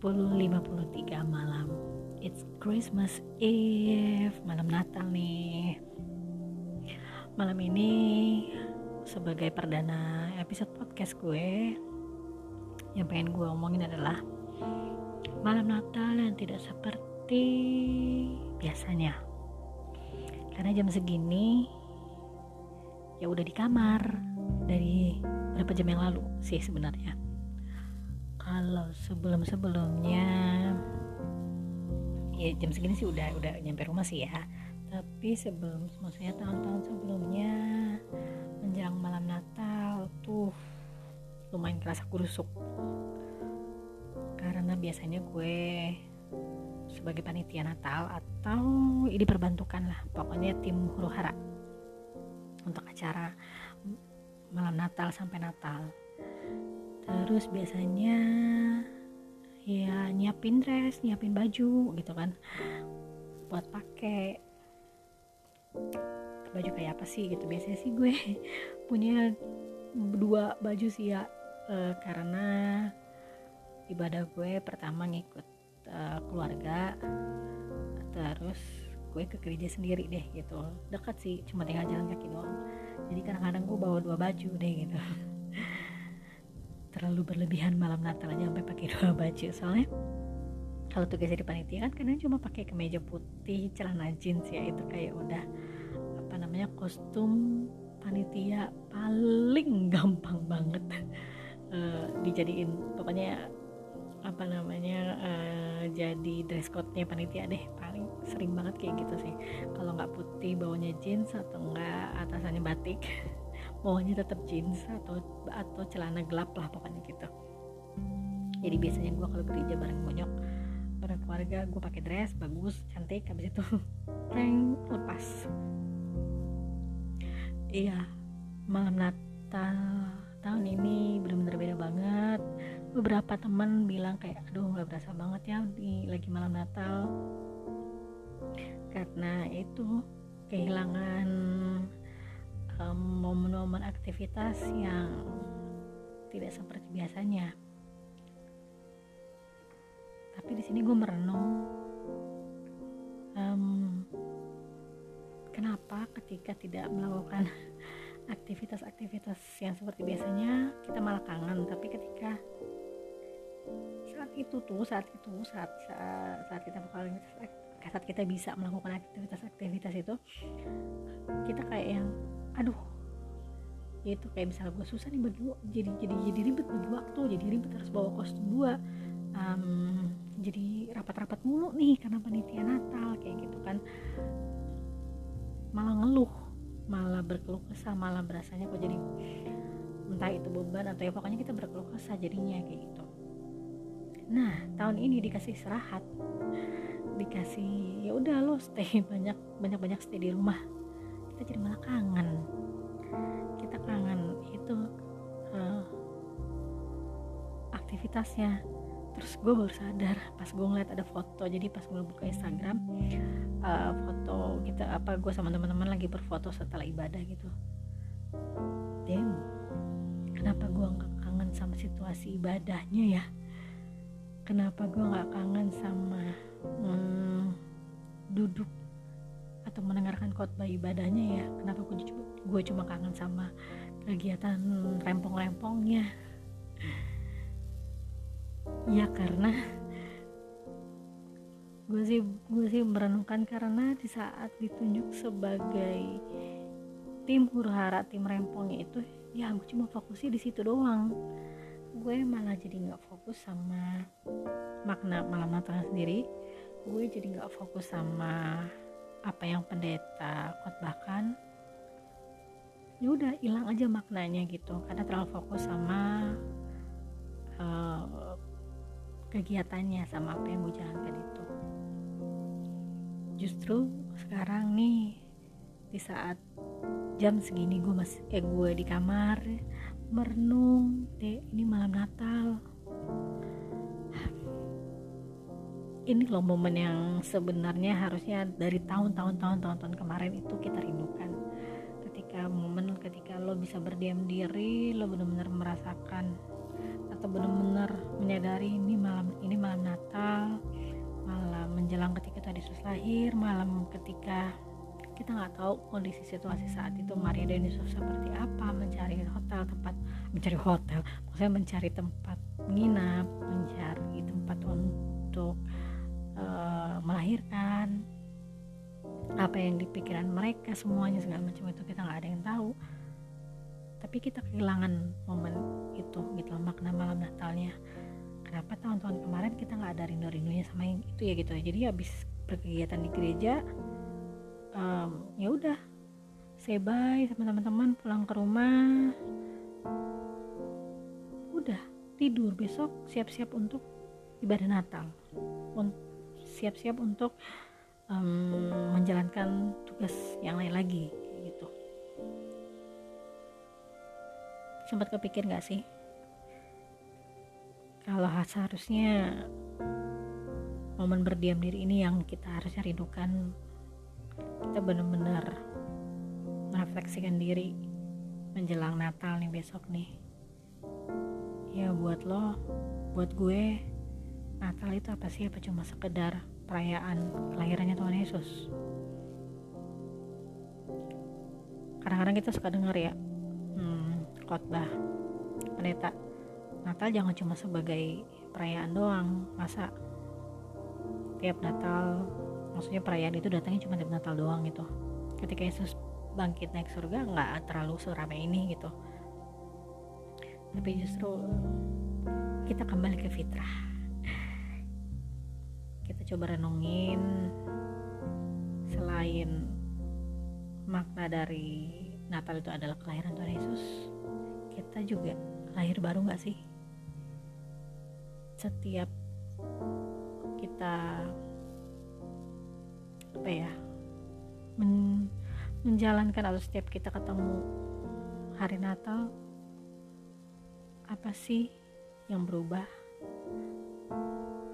Jam menunjukkan pukul 10.53 malam. It's Christmas Eve. Malam Natal nih. Malam ini Sebagai perdana episode podcast gue Yang pengen gue omongin adalah Malam Natal yang tidak seperti biasanya. Karena jam segini Ya udah di kamar Dari berapa jam yang lalu sih sebenarnya kalau sebelum sebelumnya ya jam segini sih udah udah nyampe rumah sih ya. Tapi sebelum maksudnya tahun-tahun sebelumnya menjelang malam Natal tuh lumayan kerasa kurusuk. Karena biasanya gue sebagai panitia Natal atau ini perbantukan lah pokoknya tim huru hara untuk acara malam Natal sampai Natal terus biasanya ya nyiapin dress nyiapin baju gitu kan. Buat pakai baju kayak apa sih gitu. Biasanya sih gue punya dua baju sih ya. E, karena ibadah gue pertama ngikut e, keluarga terus gue ke gereja sendiri deh gitu. Dekat sih cuma tinggal jalan kaki doang. Jadi kadang-kadang gue bawa dua baju deh gitu terlalu berlebihan malam Natal aja sampai pakai dua baju soalnya kalau tugas di panitia kan kadang cuma pakai kemeja putih celana jeans ya itu kayak udah apa namanya kostum panitia paling gampang banget uh, dijadiin. Pokoknya apa namanya uh, jadi dress code-nya panitia deh paling sering banget kayak gitu sih. Kalau nggak putih bawahnya jeans atau enggak atasannya batik bawahnya tetap jeans atau atau celana gelap lah pokoknya gitu. Jadi biasanya gue kalau gereja bareng bonyok bareng keluarga gue pakai dress bagus cantik habis itu prank lepas. Iya malam Natal tahun ini benar-benar beda banget. Beberapa teman bilang kayak aduh nggak berasa banget ya di lagi malam Natal. Karena itu kehilangan momen-momen um, aktivitas yang tidak seperti biasanya. Tapi di sini gue merenung um, kenapa ketika tidak melakukan aktivitas-aktivitas yang seperti biasanya kita malah kangen. Tapi ketika saat itu tuh saat itu saat saat, saat kita melakukan saat kita bisa melakukan aktivitas-aktivitas itu kita kayak yang aduh. Ya itu kayak misalnya gue susah nih bagi jadi jadi jadi ribet bagi waktu jadi ribet harus bawa kostum gue um, jadi rapat-rapat mulu nih karena panitia Natal kayak gitu kan. Malah ngeluh malah berkeluh kesah malah berasanya kok jadi entah itu beban atau ya pokoknya kita berkeluh kesah jadinya kayak gitu. Nah tahun ini dikasih istirahat. Dikasih ya udah lo stay banyak banyak banyak stay di rumah kita jadi malah kangen. Kita kangen itu uh, aktivitasnya. Terus gue baru sadar pas gue ngeliat ada foto jadi pas gue buka Instagram uh, foto kita apa gue sama teman-teman lagi berfoto setelah ibadah gitu. Damn kenapa gue nggak kangen sama situasi ibadahnya ya? Kenapa gue nggak kangen sama hmm, duduk atau mendengarkan khotbah ibadahnya ya. Kenapa gue, gue cuma kangen sama kegiatan rempong-rempongnya? Ya karena gue sih gue sih merenungkan karena di saat ditunjuk sebagai tim huru hara tim rempongnya itu ya gue cuma fokusnya di situ doang. Gue malah jadi nggak fokus sama makna malam Natal sendiri. Gue jadi nggak fokus sama apa yang pendeta khotbahkan ya udah hilang aja maknanya gitu. Karena terlalu fokus sama uh, kegiatannya sama apa yang gue jalankan itu. Justru sekarang nih di saat jam segini gue masih eh gue di kamar merenung deh ini malam Natal ini loh momen yang sebenarnya harusnya dari tahun-tahun tahun-tahun kemarin itu kita rindukan. Ketika momen ketika lo bisa berdiam diri lo benar-benar merasakan atau benar-benar menyadari ini malam ini malam Natal malam menjelang ketika tadi Yesus lahir malam ketika kita nggak tahu kondisi situasi saat itu Maria dan Yusuf seperti apa mencari hotel tempat mencari hotel maksudnya mencari tempat menginap mencari tempat untuk uh, melahirkan apa yang dipikiran mereka semuanya segala macam itu kita nggak ada yang tahu. Tapi kita kehilangan momen itu gitu makna malam Natalnya. Kenapa tahun-tahun kemarin kita nggak ada rindu-rindunya sama yang itu ya gitu jadi habis berkegiatan di gereja um, ya udah say bye sama teman-teman pulang ke rumah. Udah tidur. Besok siap-siap untuk ibadah Natal siap-siap untuk um, menjalankan tugas yang lain lagi gitu. Sempat kepikir gak sih? Kalau seharusnya momen berdiam diri ini yang kita harusnya rindukan kita benar-benar merefleksikan diri menjelang Natal nih besok nih. Ya buat lo buat gue Natal itu apa sih? Apa cuma sekedar perayaan kelahirannya Tuhan Yesus? Kadang-kadang kita suka dengar ya hmm, khotbah pendeta Natal jangan cuma sebagai perayaan doang masa tiap Natal maksudnya perayaan itu datangnya cuma tiap Natal doang gitu. Ketika Yesus bangkit naik surga nggak terlalu seramai ini gitu. Tapi justru kita kembali ke fitrah coba renungin selain makna dari Natal itu adalah kelahiran Tuhan Yesus kita juga lahir baru nggak sih? Setiap kita apa ya men, menjalankan atau setiap kita ketemu hari Natal apa sih yang berubah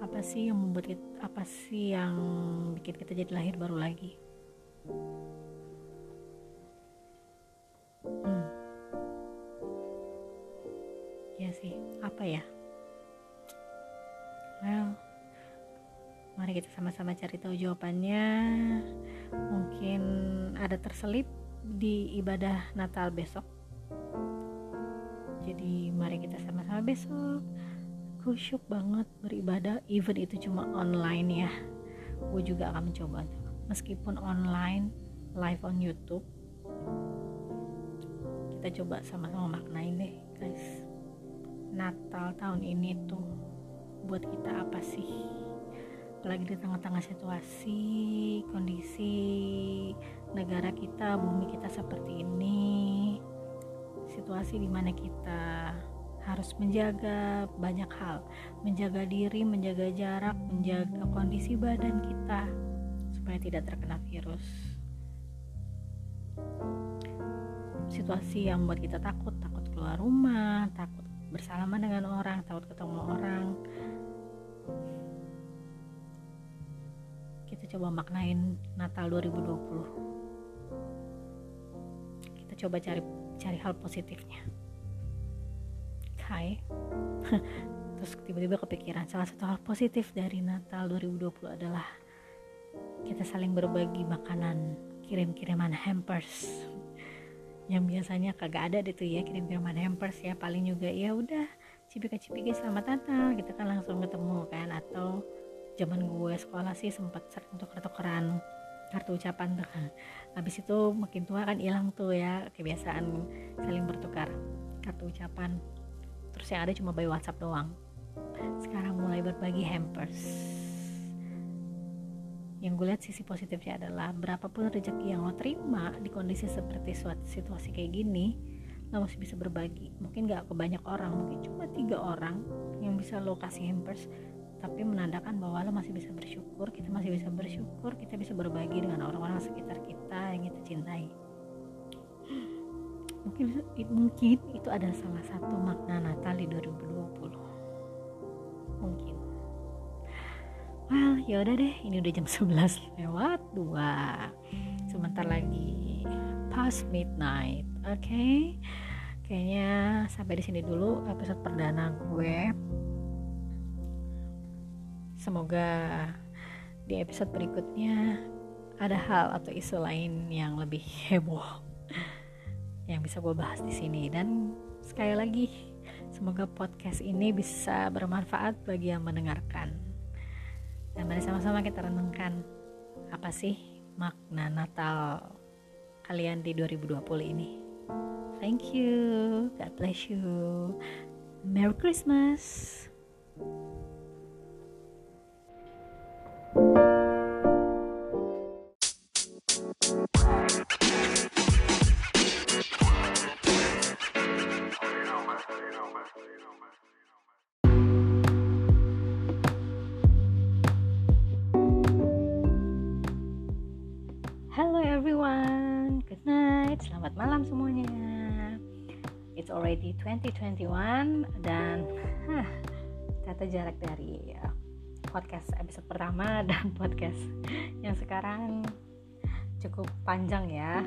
apa sih yang membuat kita, apa sih yang bikin kita jadi lahir baru lagi? Hmm. ya sih apa ya? Well mari kita sama-sama cari tahu jawabannya. Mungkin ada terselip di ibadah Natal besok. Jadi mari kita sama-sama besok kusyuk banget beribadah even itu cuma online ya. Gue juga akan mencoba meskipun online live on YouTube kita coba sama-sama maknain deh guys. Natal tahun ini tuh buat kita apa sih? Apalagi di tengah-tengah situasi kondisi negara kita bumi kita seperti ini situasi di mana kita harus menjaga banyak hal. Menjaga diri menjaga jarak menjaga kondisi badan kita supaya tidak terkena virus. Situasi yang membuat kita takut takut keluar rumah takut bersalaman dengan orang takut ketemu orang. Kita coba maknain Natal 2020 kita coba cari cari hal positifnya Hai. Terus tiba-tiba kepikiran salah satu hal positif dari Natal 2020 adalah kita saling berbagi makanan kirim-kiriman hampers. Yang biasanya kagak ada deh tuh ya kirim-kiriman hampers ya. Paling juga ya udah cipika-cipiki selamat Natal. Kita kan langsung ketemu kan. Atau zaman gue sekolah sih sempat sering untuk tukeran kartu ucapan tuh kan. Habis itu makin tua kan hilang tuh ya kebiasaan saling bertukar kartu ucapan terus yang ada cuma by WhatsApp doang. Sekarang mulai berbagi hampers. Yang gue lihat sisi positifnya adalah berapapun rezeki yang lo terima di kondisi seperti suatu situasi kayak gini lo masih bisa berbagi. Mungkin gak ke banyak orang mungkin cuma tiga orang yang bisa lo kasih hampers tapi menandakan bahwa lo masih bisa bersyukur kita masih bisa bersyukur kita bisa berbagi dengan orang-orang sekitar kita yang kita cintai mungkin mungkin itu adalah salah satu makna Natal di 2020 mungkin. Well yaudah deh ini udah jam 11 lewat dua. Sebentar lagi past midnight oke? Okay? kayaknya sampai di sini dulu episode perdana gue. Semoga di episode berikutnya ada hal atau isu lain yang lebih heboh yang bisa gue bahas di sini. Dan sekali lagi semoga podcast ini bisa bermanfaat bagi yang mendengarkan. Dan mari sama-sama kita renungkan apa sih makna Natal kalian di 2020 ini? Thank you. God bless you. Merry Christmas 2021 dan huh, ternyata jarak dari uh, podcast episode pertama dan podcast yang sekarang cukup panjang ya.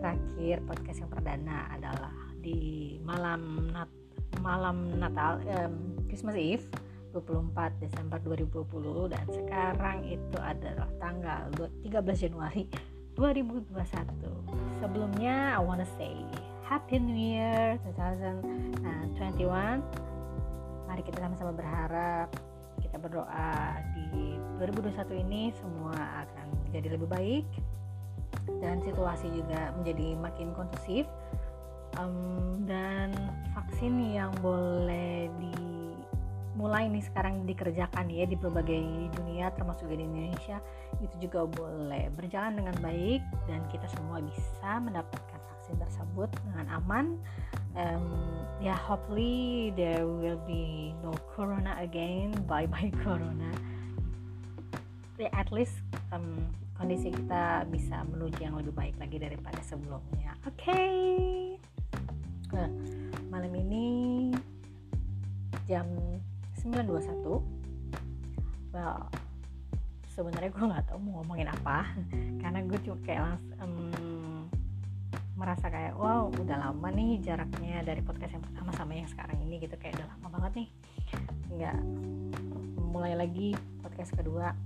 Terakhir podcast yang perdana adalah di malam nat malam Natal um, Christmas Eve 24 Desember 2020 dan sekarang itu adalah tanggal 13 Januari 2021 sebelumnya I wanna say Happy New Year 2021 mari kita sama-sama berharap kita berdoa di 2021 ini semua akan menjadi lebih baik dan situasi juga menjadi makin kondusif. Um, dan vaksin yang boleh dimulai nih sekarang dikerjakan ya di berbagai dunia termasuk di Indonesia itu juga boleh berjalan dengan baik dan kita semua bisa mendapatkan vaksin tersebut dengan aman um, ya yeah, hopefully there will be no corona again. Bye bye corona. Yeah, at least um, kondisi kita bisa menuju yang lebih baik lagi daripada sebelumnya. Oke. Okay. nah, malam ini jam 921 well sebenarnya gue nggak tahu mau ngomongin apa karena gue cuma kayak langsung um, merasa kayak wow udah lama nih jaraknya dari podcast yang pertama sama yang sekarang ini gitu. Kayak udah lama banget nih nggak mulai lagi podcast kedua.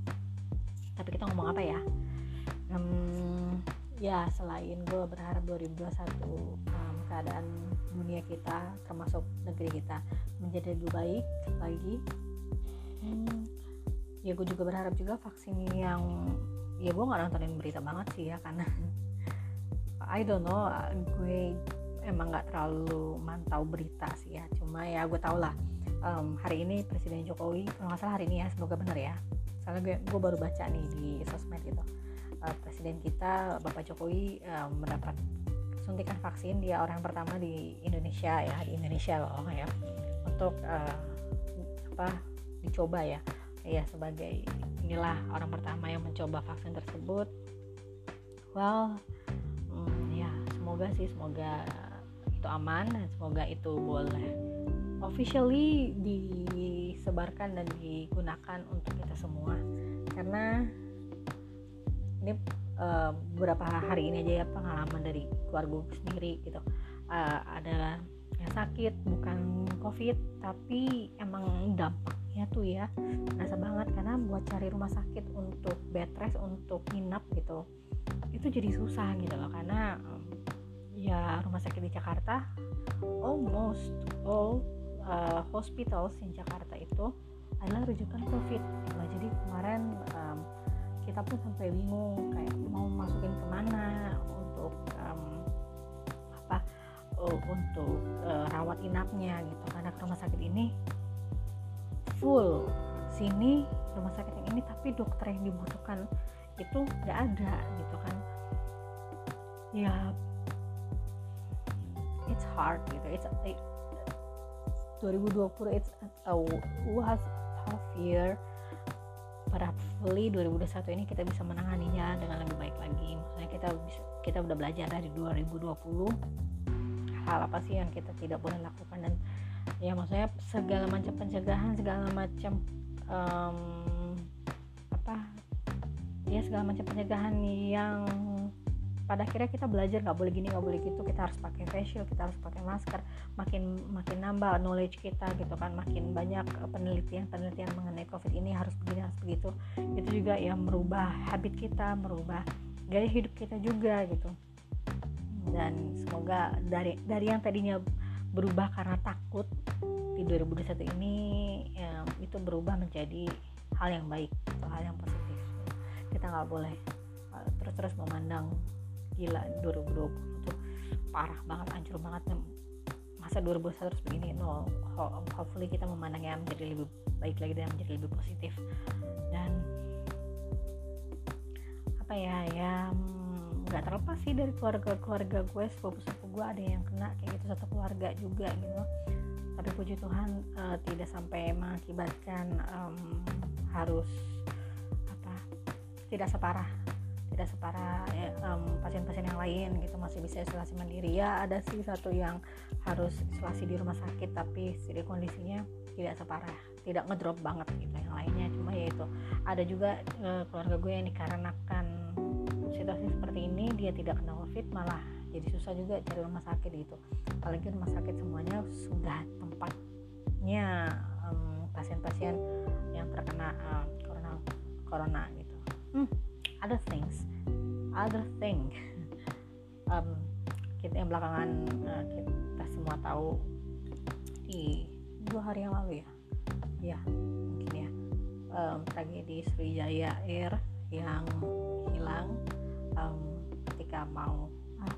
Tapi kita ngomong apa ya? Um, ya selain gue berharap 2021 um, keadaan dunia kita termasuk negeri kita menjadi lebih baik lagi. Hmm, ya gue juga berharap juga vaksin yang ya gue nggak nontonin berita banget sih ya karena I don't know gue emang nggak terlalu mantau berita sih ya. Cuma ya gue tau lah um, hari ini Presiden Jokowi kalau nggak salah hari ini ya semoga benar ya. Soalnya gue, gue baru baca nih di sosmed gitu. Uh, Presiden kita Bapak Jokowi uh, mendapat suntikan vaksin dia orang pertama di Indonesia ya di Indonesia loh ya. Untuk uh, apa dicoba ya. Ya sebagai inilah orang pertama yang mencoba vaksin tersebut. Well semoga sih semoga itu aman dan semoga itu boleh officially disebarkan dan digunakan untuk kita semua. Karena ini uh, beberapa hari ini aja ya pengalaman dari keluarga sendiri gitu. Uh, ada yang sakit bukan covid tapi emang dampak ya tuh ya rasa banget. Karena buat cari rumah sakit untuk bed rest untuk nginap gitu itu jadi susah gitu loh. Karena um, ya rumah sakit di Jakarta. Almost all uh, hospitals di Jakarta itu adalah rujukan covid. Gitu. jadi kemarin um, kita pun sampai bingung kayak mau masukin ke mana untuk um, apa uh, untuk uh, rawat inapnya gitu. Karena rumah sakit ini full. Sini rumah sakit yang ini tapi dokter yang dibutuhkan itu nggak ada gitu kan. Ya it's hard gitu. It's it, 2020 it's a was tough year. But hopefully 2021 ini kita bisa menanganinya dengan lebih baik lagi. Maksudnya kita bisa kita udah belajar dari 2020 hal apa sih yang kita tidak boleh lakukan? Dan ya maksudnya segala macam pencegahan segala macam um, apa ya segala macam pencegahan yang pada akhirnya kita belajar nggak boleh gini nggak boleh gitu. Kita harus pakai facial kita harus pakai masker. Makin makin nambah knowledge kita gitu kan. Makin banyak penelitian penelitian mengenai covid ini harus begini harus begitu. Itu juga yang merubah habit kita merubah gaya hidup kita juga gitu. Dan semoga dari dari yang tadinya berubah karena takut di 2021 ini ya, itu berubah menjadi hal yang baik atau hal yang positif. Kita nggak boleh uh, terus-terus memandang gila 2020 tuh parah banget hancur banget. Masa 2021 terus begini no hopefully kita memandangnya menjadi lebih baik lagi dan menjadi lebih positif. Dan apa ya ya mm, nggak terlepas sih dari keluarga-keluarga gue sepupu-sepupu gue ada yang kena kayak gitu satu keluarga juga gitu. Tapi puji Tuhan uh, tidak sampai mengakibatkan um, harus apa tidak separah tidak separah ya, pasien-pasien yang lain gitu masih bisa isolasi mandiri. Ya ada sih satu yang harus isolasi di rumah sakit tapi jadi kondisinya tidak separah tidak ngedrop banget gitu yang lainnya cuma ya itu. Ada juga e, keluarga gue yang dikarenakan situasi seperti ini dia tidak kena covid malah jadi susah juga cari rumah sakit gitu. Apalagi rumah sakit semuanya sudah tempatnya pasien-pasien yang terkena uh, corona corona gitu. Hmm other things other thing. Um, kita yang belakangan uh, kita semua tahu. Di dua hari yang lalu ya? Ya mungkin ya. Um, tragedi Sriwijaya Air yang hilang um, ketika mau ah,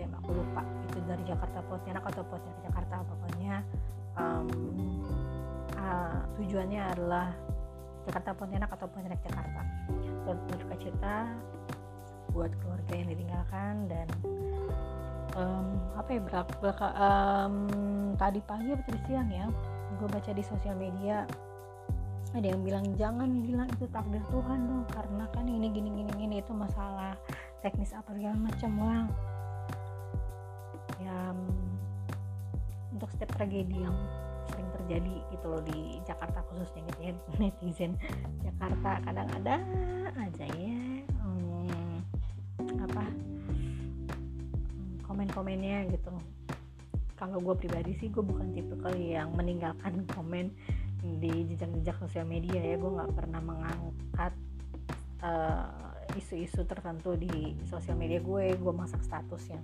tem aku lupa. Itu dari Jakarta Pontianak atau Pontianak Jakarta pokoknya. Um, uh, tujuannya adalah Jakarta Pontianak atau Pontianak Jakarta berduka cita buat keluarga yang ditinggalkan dan um, apa ya belaka, um, tadi pagi atau tadi siang ya gue baca di sosial media ada yang bilang jangan bilang itu takdir Tuhan dong karena kan ini gini gini gini itu masalah teknis apa segala macam wang ya untuk setiap tragedi yang terjadi gitu loh di Jakarta khususnya gitu ya netizen Jakarta. Kadang ada aja ya hmm, apa komen-komennya gitu. Kalau gue pribadi sih gue bukan tipe kali yang meninggalkan komen di jejak-jejak sosial media ya. Gue nggak pernah mengangkat eh, isu-isu uh, tertentu di sosial media gue. Gue masak status yang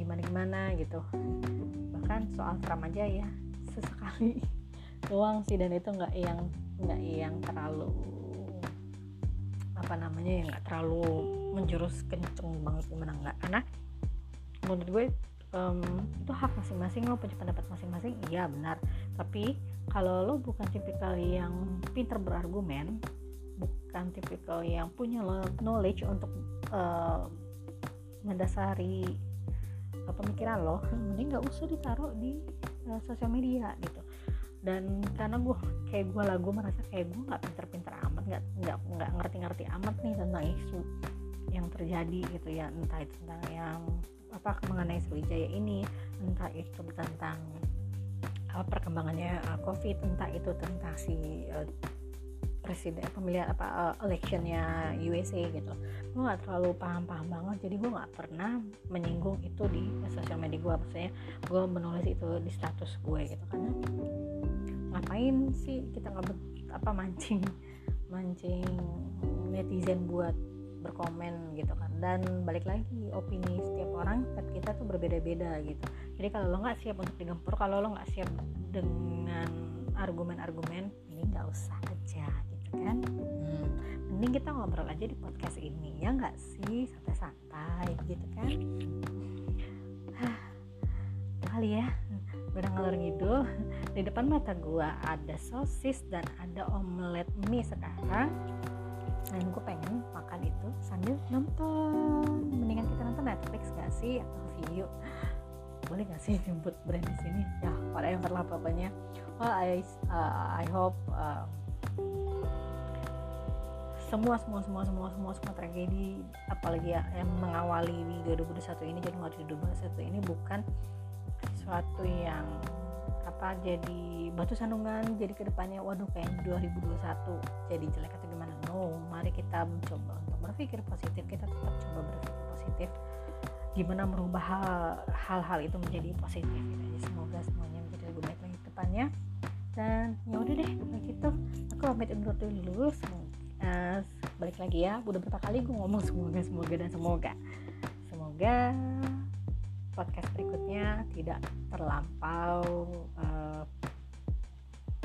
gimana gimana gitu. Bahkan soal Trump aja ya sesekali doang sih dan itu nggak yang nggak yang terlalu apa namanya yang nggak terlalu menjurus kenceng banget gimana nggak. Karena menurut gue um, itu hak masing-masing lo punya pendapat masing-masing iya benar. Tapi kalau lo bukan tipikal yang pinter berargumen bukan tipikal yang punya knowledge untuk uh, mendasari pemikiran lo mending nggak usah ditaruh di uh, sosial media gitu. Dan karena gue kayak gue lah gue merasa kayak gue nggak pinter-pinter amat nggak nggak nggak ngerti-ngerti amat nih tentang isu yang terjadi gitu ya. Entah itu tentang yang apa mengenai Sriwijaya ini entah itu tentang apa perkembangannya uh, COVID entah itu tentang si uh, presiden pemilihan apa uh, electionnya USA gitu. Gue nggak terlalu paham-paham banget jadi gue nggak pernah menyinggung itu di sosial media gue maksudnya gue menulis itu di status gue gitu karena ngapain sih kita nggak apa mancing mancing netizen buat berkomen gitu kan. Dan balik lagi opini setiap orang kita tuh berbeda-beda gitu. Jadi kalau lo nggak siap untuk digempur kalau lo nggak siap dengan argumen-argumen ini nggak usah aja kan? Hmm, mending kita ngobrol aja di podcast ini ya nggak sih? Santai-santai gitu kan? Kali ya udah ngalor ngidul. Di depan mata gua ada sosis dan ada omelet mie sekarang. Dan gue pengen makan itu sambil nonton. Mendingan kita nonton Netflix gak sih? Atau video. Boleh gak sih jemput brand di sini? Ya pada yang lah pokoknya. Well I uh, I hope uh, semua semua semua semua semua semua tragedi apalagi ya, yang mengawali di 2021 ini Januari 2021 ini bukan sesuatu yang apa jadi batu sandungan jadi ke depannya waduh kayak 2021 jadi jelek atau gimana. No mari kita mencoba untuk berpikir positif kita tetap coba berpikir positif. Gimana merubah hal-hal itu menjadi positif gitu. semoga semuanya menjadi lebih baik lagi ke depannya dan ya udah deh kalau gitu aku pamit undur dulu uh, balik lagi ya. Udah berapa kali gue ngomong semoga semoga dan semoga. Semoga podcast berikutnya tidak terlampau uh,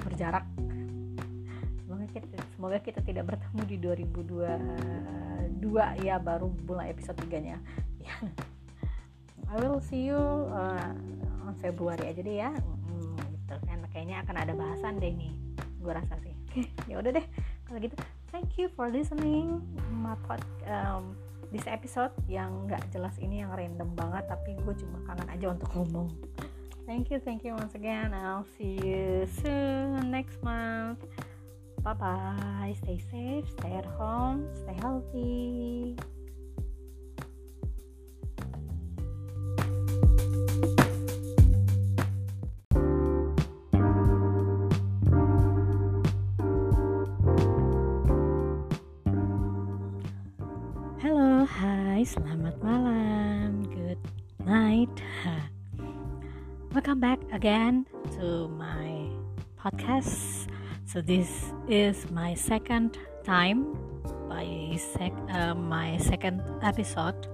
berjarak. Semoga kita semoga kita tidak bertemu di 2022 ya baru mulai episode 3 nya ya I will see you uh, on Februari aja deh ya kayaknya akan ada bahasan deh nih gue rasa sih. Ya udah deh. Kalau gitu thank you for listening my pod um, this episode yang nggak jelas ini yang random banget tapi gue cuma kangen aja untuk ngomong. Thank you thank you once again. I'll see you soon next month. Bye bye stay safe stay at home stay healthy Hai, selamat malam. Good night. Welcome back again to my podcast. So this is my second time by sec uh, my second episode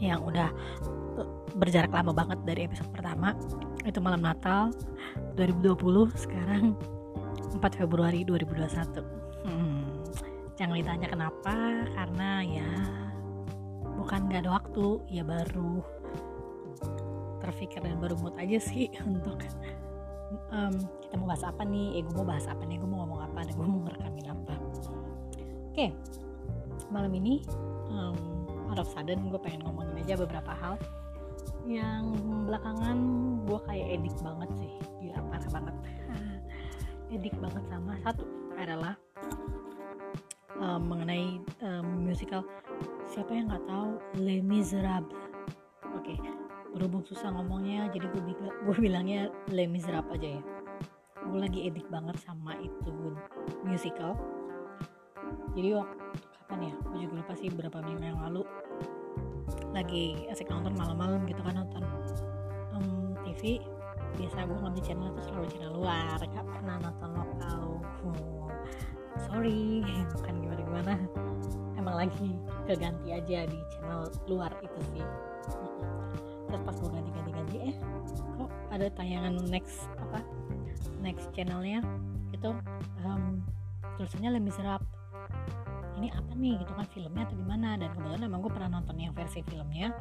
yang udah uh, berjarak lama banget dari episode pertama itu malam Natal 2020 sekarang 4 Februari 2021 hmm, jangan ditanya kenapa karena ya bukan nggak ada waktu ya baru terpikir dan baru mood aja sih untuk um, kita mau bahas apa nih, eh gue mau bahas apa nih, gue mau ngomong apa, dan gue mau ngerekamin apa. Oke, okay. malam ini um, out of sudden gue pengen ngomongin aja beberapa hal yang belakangan gue kayak edik banget sih, gila parah banget, edik banget sama satu adalah um, mengenai musical siapa yang nggak tahu? Les Miserables. Oke okay. berhubung susah ngomongnya jadi gue bilang gue bilangnya Les Miserables aja ya. Gue lagi edik banget sama itu musical. Jadi waktu kapan ya? Gue juga lupa sih berapa minggu yang lalu. Lagi asik nonton malam-malam gitu kan nonton um, TV biasa gue ngambil channel itu selalu channel luar. Gak pernah nonton lokal oh, sorry bukan gimana gimana emang lagi keganti aja di channel luar itu sih. Terus pas gue ganti ganti ganti eh kok ada tayangan next apa next channelnya? Itu um, tulisannya Le Miserable ini apa nih gitu kan filmnya atau gimana? Dan kebetulan emang gue pernah nonton yang versi filmnya.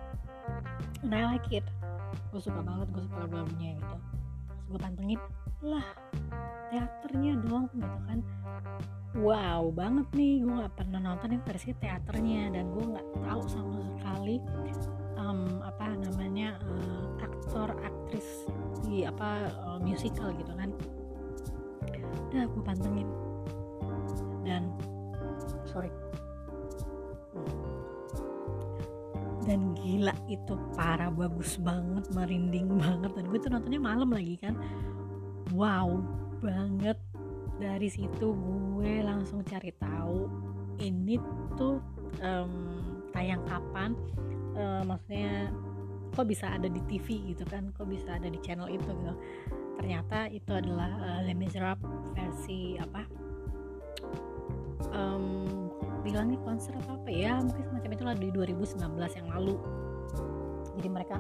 And I like it. Gue suka banget gue suka lagu-lagunya gitu. Terus gue pantengin lah teaternya doang gitu kan wow banget nih gue nggak pernah nonton yang versi teaternya dan gue nggak tahu sama sekali um, apa namanya uh, aktor aktris di apa uh, musical gitu kan. Udah gue pantengin. Dan sorry. Dan gila itu parah bagus banget merinding banget. Dan gue tuh nontonnya malam lagi kan. Wow banget dari situ gue langsung cari tahu ini tuh um, tayang kapan uh, maksudnya kok bisa ada di TV gitu kan kok bisa ada di channel itu gitu. Ternyata itu adalah uh, Les Miserables versi apa? Um, bilangnya konser apa apa ya? Mungkin semacam itu lah di 2019 yang lalu. Jadi mereka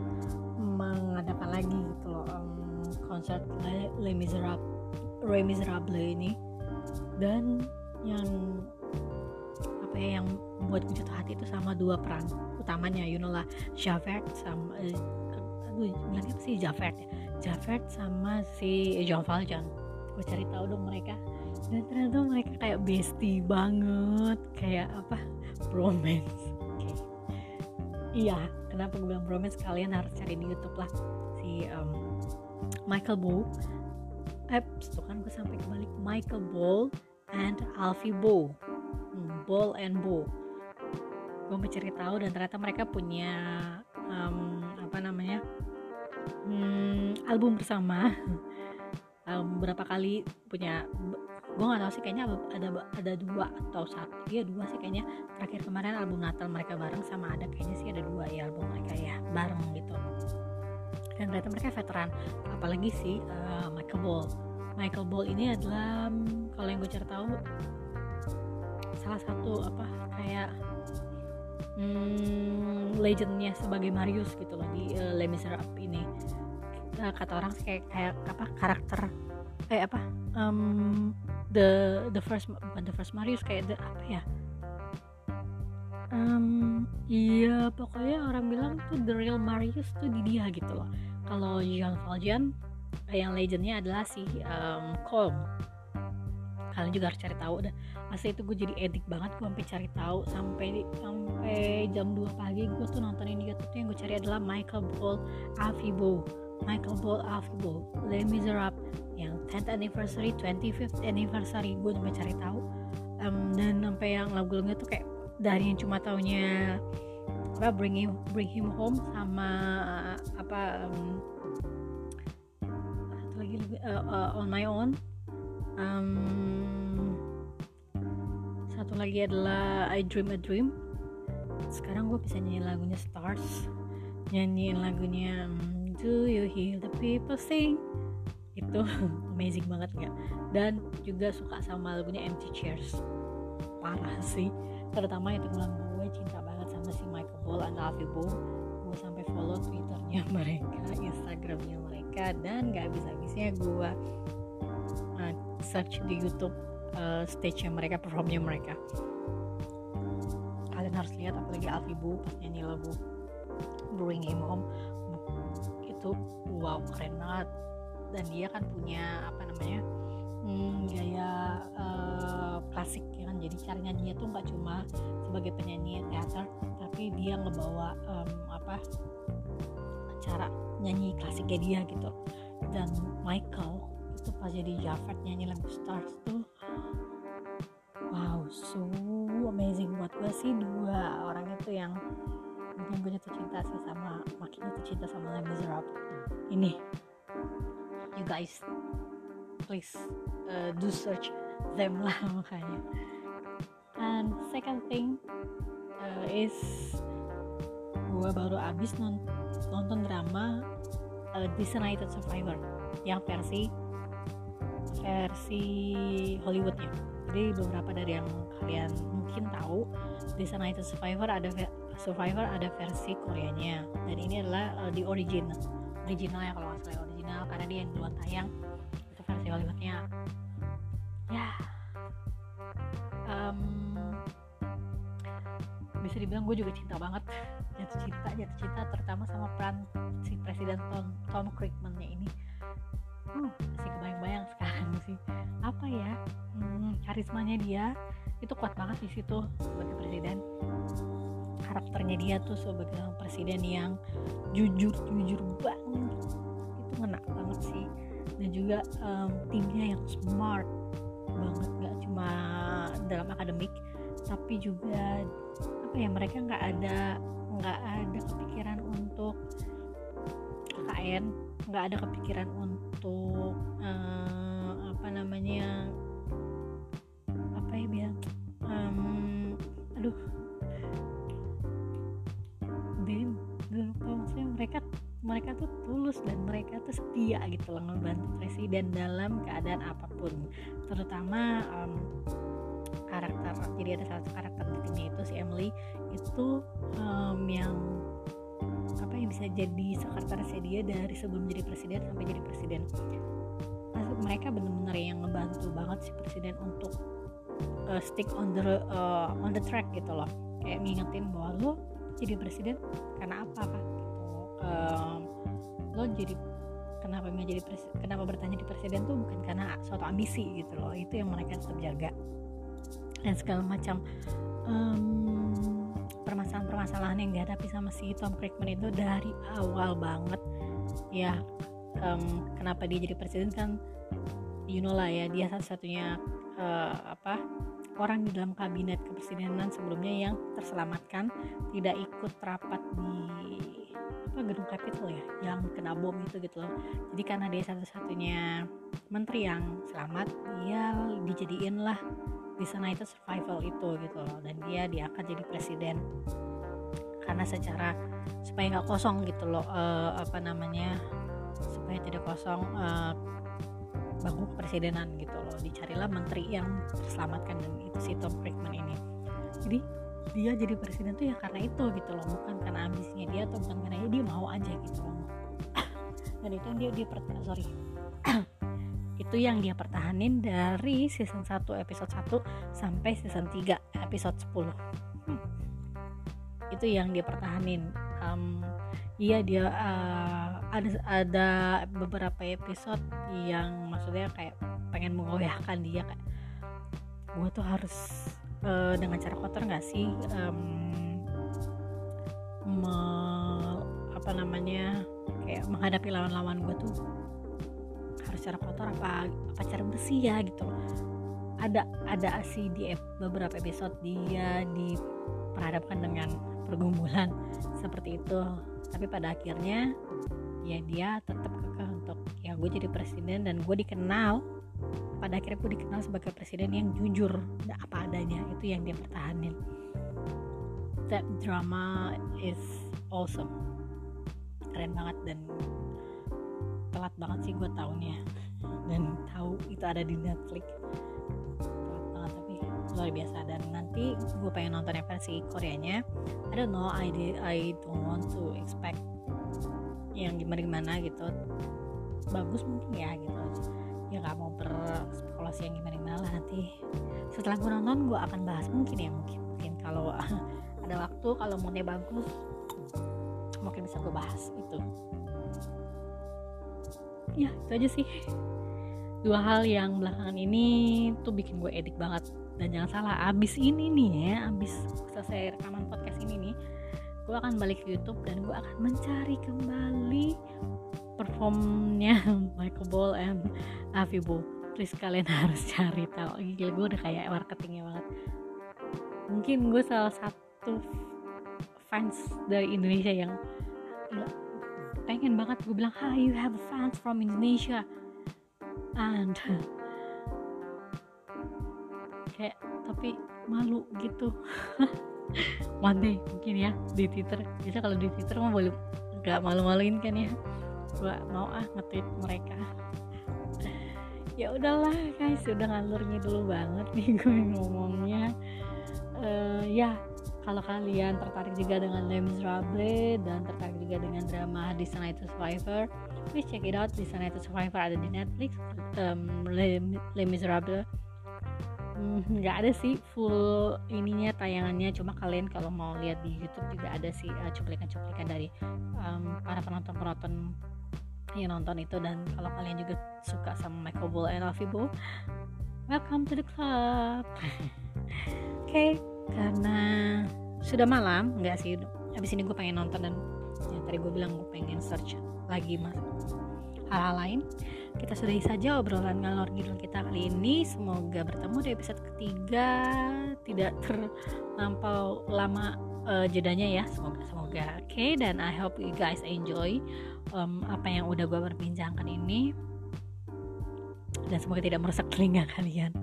mengadakan lagi gitu loh um, konser Les Miserables Les Miserables ini. Dan yang apa ya yang membuat gue jatuh hati itu sama dua peran utamanya. You know lah Javert sama uh, aduh bilangnya apa sih? Javert ya? Javert sama si Jean Valjean. Gue cari tahu dong mereka. Dan ternyata mereka kayak bestie banget. Kayak apa? Bromance. Okay. iya kenapa gue bilang bromance? Kalian harus cari di YouTube lah. Si um, Michael Boo apps tuh kan gue sampai kembali Michael Ball and Alfie Bo hmm, Ball and Bo gue mencari tahu dan ternyata mereka punya um, apa namanya hmm, album bersama. Um, berapa kali punya gue nggak tahu sih kayaknya ada ada dua atau satu. Ya dua sih kayaknya. Terakhir kemarin album Natal mereka bareng sama ada kayaknya sih ada dua ya album mereka ya bareng gitu dan ternyata mereka veteran. Apalagi sih uh, Michael Ball. Michael Ball ini adalah kalau yang gue cari tahu salah satu apa kayak hmm, legendnya sebagai Marius gitu loh di uh, Les Miserables ini. Uh, kata orang sih kayak kayak apa karakter kayak apa um, the the first the first Marius kayak the apa ya um, iya pokoknya orang bilang tuh the real Marius tuh di dia gitu loh. Kalau Jean Valjean yang legendnya adalah si um, Colm kalian juga harus cari tahu dah. Asli itu gue jadi edik banget gue sampai cari tahu sampai sampai jam 2 pagi gue tuh nontonin di YouTube yang gue cari adalah Michael Paul Afibo. Michael Paul Afibo Les Miserables yang 10th anniversary 25th anniversary. Gue sampai cari tahu. Um, dan sampai yang lagu-lagunya tuh kayak dari yang cuma taunya apa bring him bring him home sama apa um, satu lagi uh, uh, on my own. Um, satu lagi adalah I Dream a Dream. Sekarang gue bisa nyanyi lagunya Stars. Nyanyiin lagunya Do You Hear the People Sing? Itu amazing banget nggak dan juga suka sama lagunya Empty Chairs parah sih. Terutama itu bilang gue cinta banget sama si Michael Ball and Alfie Bo gue sampai follow twitternya mereka instagramnya mereka dan gak bisa-bisanya gue uh, search di YouTube uh, stage-nya mereka performnya mereka. Kalian harus lihat apalagi Alfie Bo pas nyanyi lagu Bring Him Home. Itu wow keren banget. Dan dia kan punya apa namanya hmm, gaya uh, klasik ya kan. Jadi cara nyanyinya tuh nggak cuma sebagai penyanyi teater tapi dia ngebawa um, apa cara nyanyi klasiknya dia gitu. Dan Michael itu pas jadi Jafet nyanyi lagu Stars tuh wow so amazing buat gue sih. Dua orang itu yang bikin gue jatuh cinta sih sama makin jatuh cinta sama Miserables ini you guys please uh, do search them lah makanya. And second thing uh, is gue baru abis nonton, nonton drama uh, Disunited Survivor yang versi versi Hollywoodnya jadi beberapa dari yang kalian mungkin tahu Disunited Survivor ada Survivor ada versi Koreanya. Dan ini adalah uh, original original ya kalau nggak salah original karena dia yang duluan tayang Hollywoodnya ya. Um, bisa dibilang gue juga cinta banget. Jatuh cinta jatuh cinta terutama sama peran si presiden Tom, Tom Crickman-nya ini. Uh, masih kebayang-bayang sekarang sih. Apa ya? Hmm, karismanya dia itu kuat banget di situ sebagai presiden. Karakternya dia tuh sebagai presiden yang jujur jujur banget juga um, timnya yang smart banget nggak cuma dalam akademik tapi juga apa ya mereka nggak ada nggak ada kepikiran untuk KKN nggak ada kepikiran untuk uh, apa namanya apa ya bilang um, aduh Bim lupa maksudnya mereka mereka tuh tulus dan mereka tuh setia gitu loh membantu presiden dalam keadaan apa pun. Terutama um, karakter jadi ada salah satu karakter di timnya itu si Emily itu um, yang apa yang bisa jadi sekretarisnya dia dari sebelum jadi presiden sampai jadi presiden. Maksud mereka benar-benar yang ngebantu banget si presiden untuk uh, stick on the uh, on the track gitu loh. Kayak ngingetin bahwa lo jadi presiden karena apa kan um, lo jadi kenapa menjadi kenapa bertanya di presiden tuh bukan karena suatu ambisi gitu loh itu yang mereka tetap jaga. Dan segala macam permasalahan-permasalahan yang dihadapi sama si Tom Crickman itu dari awal banget. Ya um, kenapa dia jadi presiden kan you know lah ya dia satu-satunya uh, apa orang di dalam kabinet kepresidenan sebelumnya yang terselamatkan tidak ikut rapat di apa gedung Capitol ya yang kena bom itu gitu loh. Jadi karena dia satu-satunya menteri yang selamat dia dijadiin lah di sana itu survival itu gitu loh. Dan dia diangkat jadi presiden. Karena secara supaya nggak kosong gitu loh uh, apa namanya supaya tidak kosong uh, bangku kepresidenan gitu loh. Dicarilah menteri yang terselamatkan dan itu si Tom Friedman ini. Jadi dia jadi presiden tuh ya karena itu gitu loh bukan karena ambisinya dia atau bukan karena dia mau aja gitu loh. Dan itu yang dia dia sorry. Itu yang dia pertahanin dari season 1 episode 1 sampai season 3 episode 10 hmm. itu yang dia pertahanin. Um, iya dia uh, ada ada beberapa episode yang maksudnya kayak pengen mengoyahkan dia kayak gue tuh harus uh, dengan cara kotor nggak sih? Um, me, apa namanya kayak menghadapi lawan-lawan gue tuh harus cara kotor apa apa cara bersih ya gitu. Ada ada sih di beberapa episode dia diperhadapkan dengan pergumulan seperti itu. Tapi pada akhirnya ya dia tetap kekeh untuk ya gue jadi presiden dan gue dikenal pada akhirnya gue dikenal sebagai presiden yang jujur apa adanya itu yang dia pertahanin. That drama is awesome. Keren banget dan telat banget sih gue tahunya dan tahu itu ada di Netflix. Telat banget tapi luar biasa. Dan nanti gue pengen nonton versi Koreanya. I don't know I did, I don't want to expect yang gimana gimana gitu. Bagus mungkin ya gitu ya nggak mau berspekulasi yang gimana gimana lah nanti. Setelah gue nonton gue akan bahas mungkin ya mungkin mungkin kalau ada waktu kalau moodnya bagus mungkin bisa gue bahas itu ya itu aja sih. Dua hal yang belakangan ini tuh bikin gue edik banget. Dan jangan salah abis ini nih ya abis selesai rekaman podcast ini nih gue akan balik ke YouTube dan gue akan mencari kembali performnya Michael Ball and Avi Bo please kalian harus cari tahu. Gila gue udah kayak marketingnya banget. Mungkin gue salah satu fans dari Indonesia yang pengen banget gue bilang hi you have fans from Indonesia. And kayak tapi malu gitu. One day mungkin ya di Twitter. Bisa kalau di Twitter mah boleh gak malu-maluin kan ya gua mau ah nge-tweet mereka. Ya udahlah guys sudah ngalur dulu banget nih gue ngomongnya. Uh, ya kalau kalian tertarik juga dengan Les Miserables dan tertarik juga dengan drama di sana itu Survivor please check it out. Di sana itu Survivor ada di Netflix um, Les, Les nggak ada sih full ininya tayangannya. Cuma kalian kalau mau lihat di YouTube juga ada sih uh, cuplikan-cuplikan dari um, para penonton-penonton yang nonton itu dan kalau kalian juga suka sama Michael Bull and Alfie Bull welcome to the club. Oke okay, karena sudah malam nggak sih? Habis ini gue pengen nonton dan ya tadi gue bilang gue pengen search lagi mas. Hal-hal lain kita sudahi saja obrolan ngalor ngidul kita kali ini. Semoga bertemu di episode ketiga. Tidak terlampau lama uh, jedanya ya. Semoga semoga. Oke okay, dan I hope you guys enjoy um, apa yang udah gue perbincangkan ini. Dan semoga tidak merusak telinga kalian.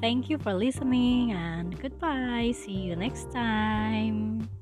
Thank you for listening and goodbye. See you next time